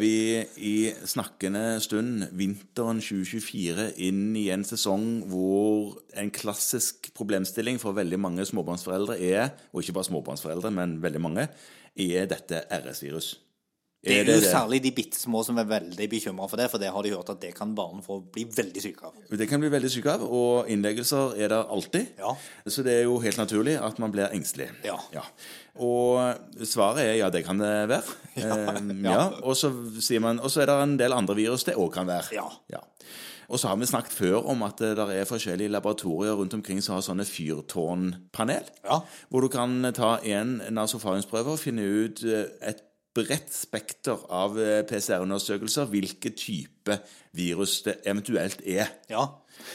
vi i snakkende stund vinteren 2024 inn i en sesong hvor en klassisk problemstilling for veldig mange småbarnsforeldre er, og ikke bare småbarnsforeldre, men veldig mange, er dette RS-virus. Det er, jo særlig de bitte små som er veldig bekymra for det, for det har de hørt at det kan barn få bli veldig syke av. Det kan bli veldig syke av, og innleggelser er der alltid. Ja. Så det er jo helt naturlig at man blir engstelig. Ja. Og svaret er ja, det kan det være. Ja, Eh, ja. ja. Og så sier man, og så er det en del andre virus det òg kan være. Ja. Og så har vi snakket før om at det der er forskjellige laboratorier rundt omkring som har sånne fyrtårnpanel. Ja. Hvor du kan ta en nasofaringsprøve og finne ut eh, et bredt spekter av eh, PCR-undersøkelser hvilke type virus det eventuelt er. Ja.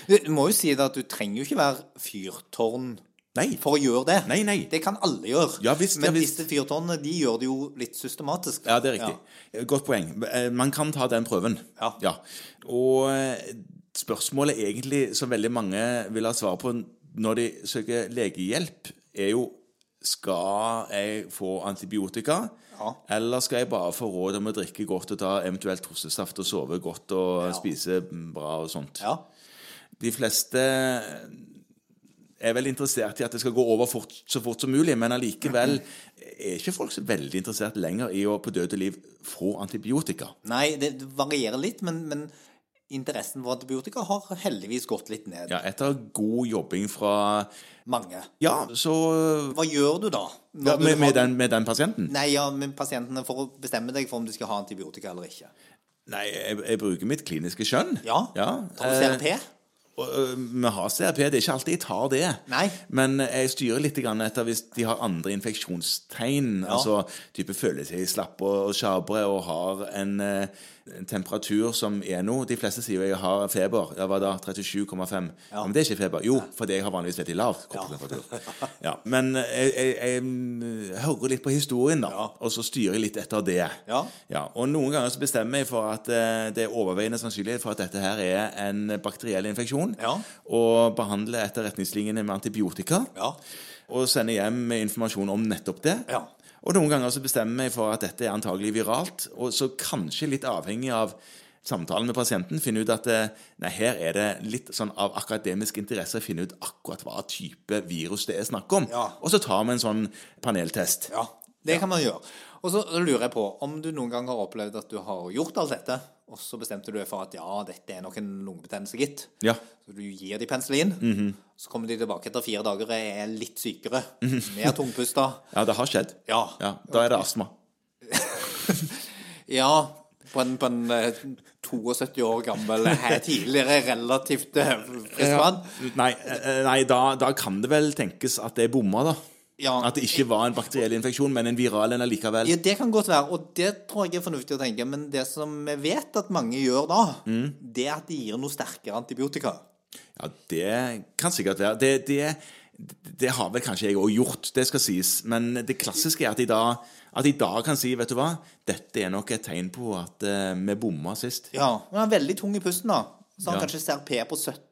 Du må jo si det at du trenger jo ikke være fyrtårn Nei. for å gjøre det. Nei, nei. Det kan alle gjøre. Ja, visst, Men ja, visst. disse fyrtårnene de gjør det jo litt systematisk. Ja, det er riktig. Godt poeng. Eh, Man kan ta den prøven. Ja. Og eh, spørsmålet egentlig som veldig mange vil ha svar på når de søker legehjelp, er jo skal jeg få antibiotika, Ja. eller skal jeg bare få råd om å drikke godt og ta eventuelt trossesaft og sove godt og spise bra og sånt? Ja. De fleste er vel interessert i at det skal gå over fort, så fort som mulig, men allikevel er ikke folk så veldig interessert lenger i å på død og liv få antibiotika. Nei, det varierer litt, men, men interessen for antibiotika har heldigvis gått litt ned. Ja, etter god jobbing fra Mange. Ja, så Hva gjør du da? Ja, med, du med, har- med, den, med den pasienten? Nei, ja, med pasientene for å bestemme deg for om du skal ha antibiotika eller ikke. Nei, jeg, jeg bruker mitt kliniske skjønn. Ja. ja. Tar du CRP? Vi har CRP, det er ikke alltid jeg tar det. Nei. Men jeg styrer litt etter hvis de har andre infeksjonstegn. Altså type føler seg slappe og sjabre og har en, en temperatur som er noe. De fleste sier jo jeg har feber. Ja, hva da? 37,5. Ja. Men det er ikke feber. Jo, fordi jeg har vanligvis veldig lav kroppstemperatur. Ja. Men jeg, jeg, jeg hører litt på historien, da. Ja. Og så styrer jeg litt etter det. Ja. Og noen ganger så bestemmer jeg for at det er overveiende sannsynlighet for at dette her er en bakteriell infeksjon. Ja. Og behandler etter retningslinjene med antibiotika. Ja. Og sender hjem med informasjon om nettopp det. Ja. Og noen ganger så bestemmer jeg for at dette er antagelig viralt. Og så kanskje litt avhengig av samtalen med pasienten finne ut at eh, nei, her er det litt sånn av akademisk interesse å finne ut akkurat hva type virus det er snakk om. Ja. Og så tar vi en sånn paneltest. Ja, det kan man gjøre. Og så lurer jeg på om du noen gang har opplevd at du har gjort alt dette, og så bestemte du deg for at ja, dette er nok en lungebetennelse, gitt. Ja. Så du gir de penicillin, Mhm. så kommer de tilbake etter fire dager og er litt sykere. Mer tungpusta. ja, det har skjedd. Ja. Ja, Da er det astma. Ja, på en, på en eh, 72 år gammel, her tidligere relativt eh, frisk mann. Nei, eh, nei da, da kan det vel tenkes at det er bomma, da. Ja. At det ikke var en bakteriell infeksjon, men en viral en allikevel. Ja, det kan godt være, og det tror jeg er fornuftig å tenke. Men det som vi vet at mange gjør da, Mm. det er at de gir noe sterkere antibiotika. Ja, det kan sikkert være. Det, det, det har vel kanskje jeg òg gjort, det skal sies. Men det klassiske er at de da, at de da kan si, vet du hva, dette er nok et tegn på at uh, vi bomma sist. Ja, han er veldig tung i pusten, da. Så han Ja. kanskje CRP på 70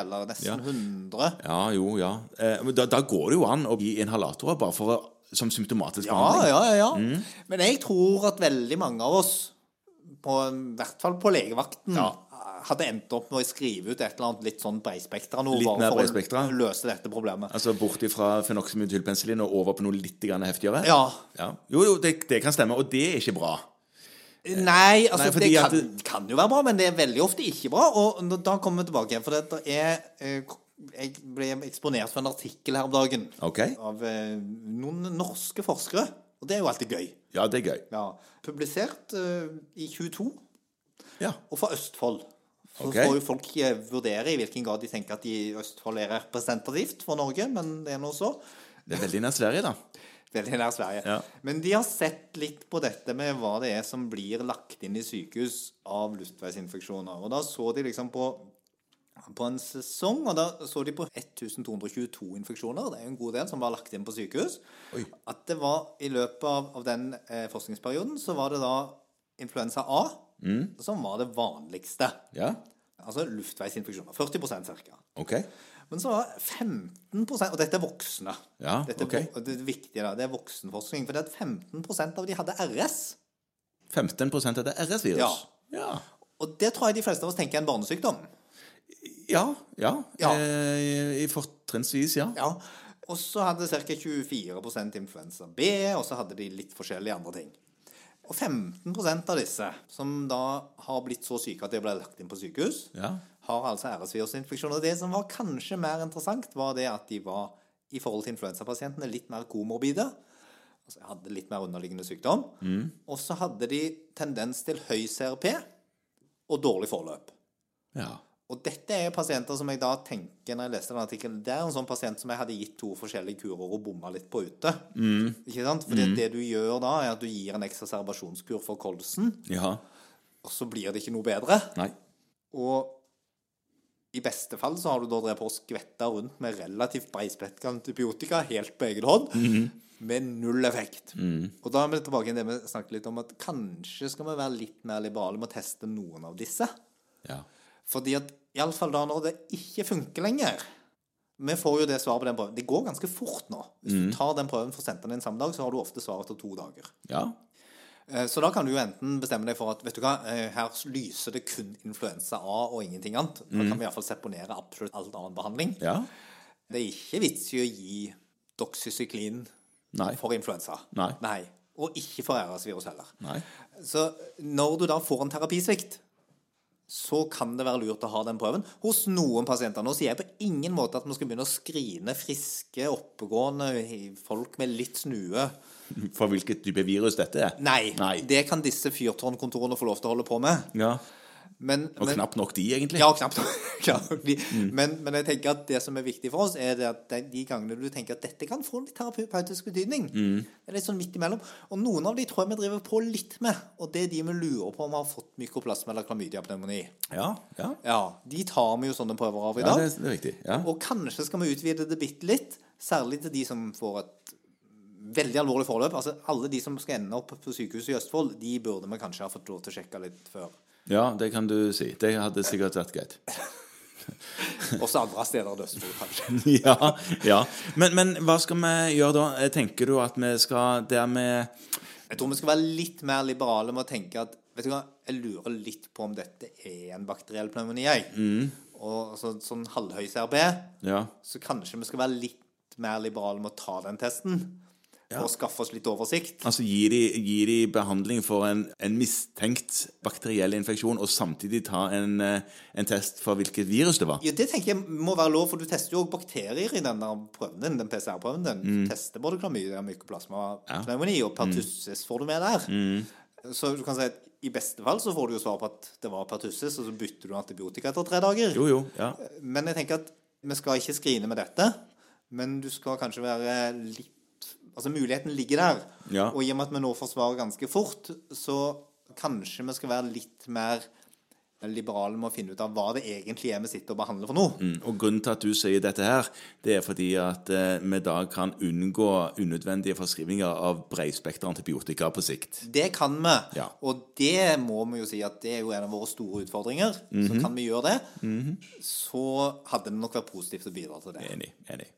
eller nesten Ja. 100. Ja, jo, ja. Eh, men da, da går det jo an å gi inhalatorer bare for som symptomatisk Ja, behandling. ja, ja. ja. Men jeg tror at veldig mange av oss, på, i hvert fall på legevakten, Ja. hadde endt opp med å skrive ut et eller annet litt sånn breispektra Litt mer mer for å løse dette problemet. Altså bort ifra fenoximethylpenicillin og over på noe litt heftigere? Ja. Ja. Jo, jo, det, det kan stemme, og det er ikke bra. Nei, altså Nei, det kan, det- kan jo være bra, men det er veldig ofte ikke bra. Og da kommer vi tilbake igjen, for det er eh, Jeg ble eksponert for en artikkel her om dagen okay. av eh, noen norske forskere. Og det er jo alltid gøy. Ja, det er gøy. Ja. Publisert uh, i 22, Ja. og fra Østfold. Så okay. får jo folk vurdere i hvilken grad de tenker at de Østfold er representativt for Norge, men det er nå så. Det er veldig nær Sverige, da. Veldig nær Sverige. Ja. Men de har sett litt på dette med hva det er som blir lagt inn i sykehus av luftveisinfeksjoner. Og da så de liksom på, på en sesong, og da så de på 1222 infeksjoner. Det er jo en god del som var lagt inn på sykehus. Oi. At det var i løpet av, av den eh, forskningsperioden, så var det da influensa A som var det vanligste. Ja? Altså luftveisinfeksjoner. 40 ca. Okay. Men så var 15 Og dette er voksne. Ja, dette er, det er viktig da, det er voksenforskning. For det at 15% av de hadde RS. 15 hadde RS-virus. Ja. Og det tror jeg de fleste av oss tenker er en barnesykdom. Ja. Ja. Ja. Eh, i fortrinnsvis, ja. Ja. Og så hadde ca. 24% influensa B, og så hadde de litt forskjellige andre ting. Og 15% av disse, som da har blitt så syke at de ble lagt inn på sykehus, Ja. har altså RS-virusinfeksjon. Og det som var kanskje mer interessant, var det at de var i forhold til influensapasientene litt mer komorbide. Altså hadde litt mer underliggende sykdom. Og så hadde de tendens til høy CRP og dårlig forløp. ja. Og dette er pasienter som jeg da tenker når jeg leste den artikkelen, det er en sånn pasient som jeg hadde gitt to forskjellige kurer og bomma litt på ute. Ikke sant? Fordi det du gjør da, er at du gir en eksacerbasjonskur for kolsen, Ja. og så blir det ikke noe bedre. Nei. Og i beste fall så har du da drevet på og skvetta rundt med relativt breispektra antibiotika helt på egen hånd, med null effekt. Og da er vi tilbake til det vi snakket litt om, at kanskje skal vi være litt mer liberale med å teste noen av disse. Ja. Fordi at iallfall da når det ikke funker lenger Vi får jo det svaret på den prøven. Det går ganske fort nå. Hvis du tar den prøven for å sende den inn samme dag, så har du ofte svar etter to dager. ja. Eh, Så da kan du jo enten bestemme deg for at vet du hva, eh, her lyser det kun influensa A og ingenting annet. Da kan vi iallfall seponere absolutt all annen behandling. Ja. Det er ikke vits i å gi doxycyklin Nei. for influensa. Nei. Og ikke for RS-virus heller. Nei. Så når du da får en terapisvikt, så kan det være lurt å ha den prøven hos noen pasienter. Nå sier jeg på ingen måte at man skal begynne å skrine friske, oppegående folk med litt snue. For hvilket type virus dette er? Nei, Nei. det kan disse fyrtårnkontorene få lov til å holde på med. Ja. Men, Og men, knapt nok de, egentlig. Ja, knapt. nok de. men, men jeg tenker at det som er viktig for oss, er det at de- gangene du tenker at dette kan få litt terapeutisk betydning, det er litt sånn midt imellom. Og noen av de tror jeg vi driver på litt med, og det er de vi lurer på om har fått mykoplasma eller klamydiapneumoni. Ja. Ja, Ja, de tar vi jo sånne prøver av i ja dag. det, det er riktig. Ja. Og kanskje skal vi utvide det bitte litt, særlig til de som får et veldig alvorlig forløp. Altså alle de som skal ende opp på sykehuset i Østfold, de burde vi kanskje ha fått lov til å sjekke litt før. Ja, det kan du si. Det hadde sikkert vært greit. Også andre steder enn Østfold, kanskje. ja, ja. Men, men hva skal vi gjøre da? Eh, Tenker du at vi skal der vi Jeg tror vi skal være litt mer liberale med å tenke at Vet du hva, jeg lurer litt på om dette er en bakteriell pneumoni, jeg. Og så, sånn halvhøy CRB, Ja. så kanskje vi skal være litt mer liberale med å ta den testen. For å skaffe oss litt oversikt. Altså gir de, gir de behandling for en, en mistenkt bakteriell infeksjon, og samtidig ta en, eh, en test for hvilket virus det var? Ja, Det tenker jeg må være lov, for du tester jo også bakterier i denne prøven din, den PCR-prøven din. Mm. Du tester både klamydia, mykoplasma, pneumoni, og pertussis får du med der. Mm. Så du kan si at i beste fall så får du jo svar på at det var pertussis, og så bytter du antibiotika etter tre dager. Jo, jo. Ja. Men jeg tenker at vi skal ikke skrine med dette, men du skal kanskje være litt Altså, muligheten ligger der. Ja. Og i og med at vi nå forsvarer ganske fort, så kanskje vi skal være litt mer liberale med å finne ut av hva det egentlig er vi sitter og behandler for noe. Mm, Og grunnen til at du sier dette her, det er fordi at eh, vi da kan unngå unødvendige forskrivninger av bredspektra antibiotika på sikt. Det kan vi. Ja. Og det må vi jo si at det er jo en av våre store utfordringer. Så kan vi gjøre det, så hadde det nok vært positivt å bidra til det. Enig. Enig.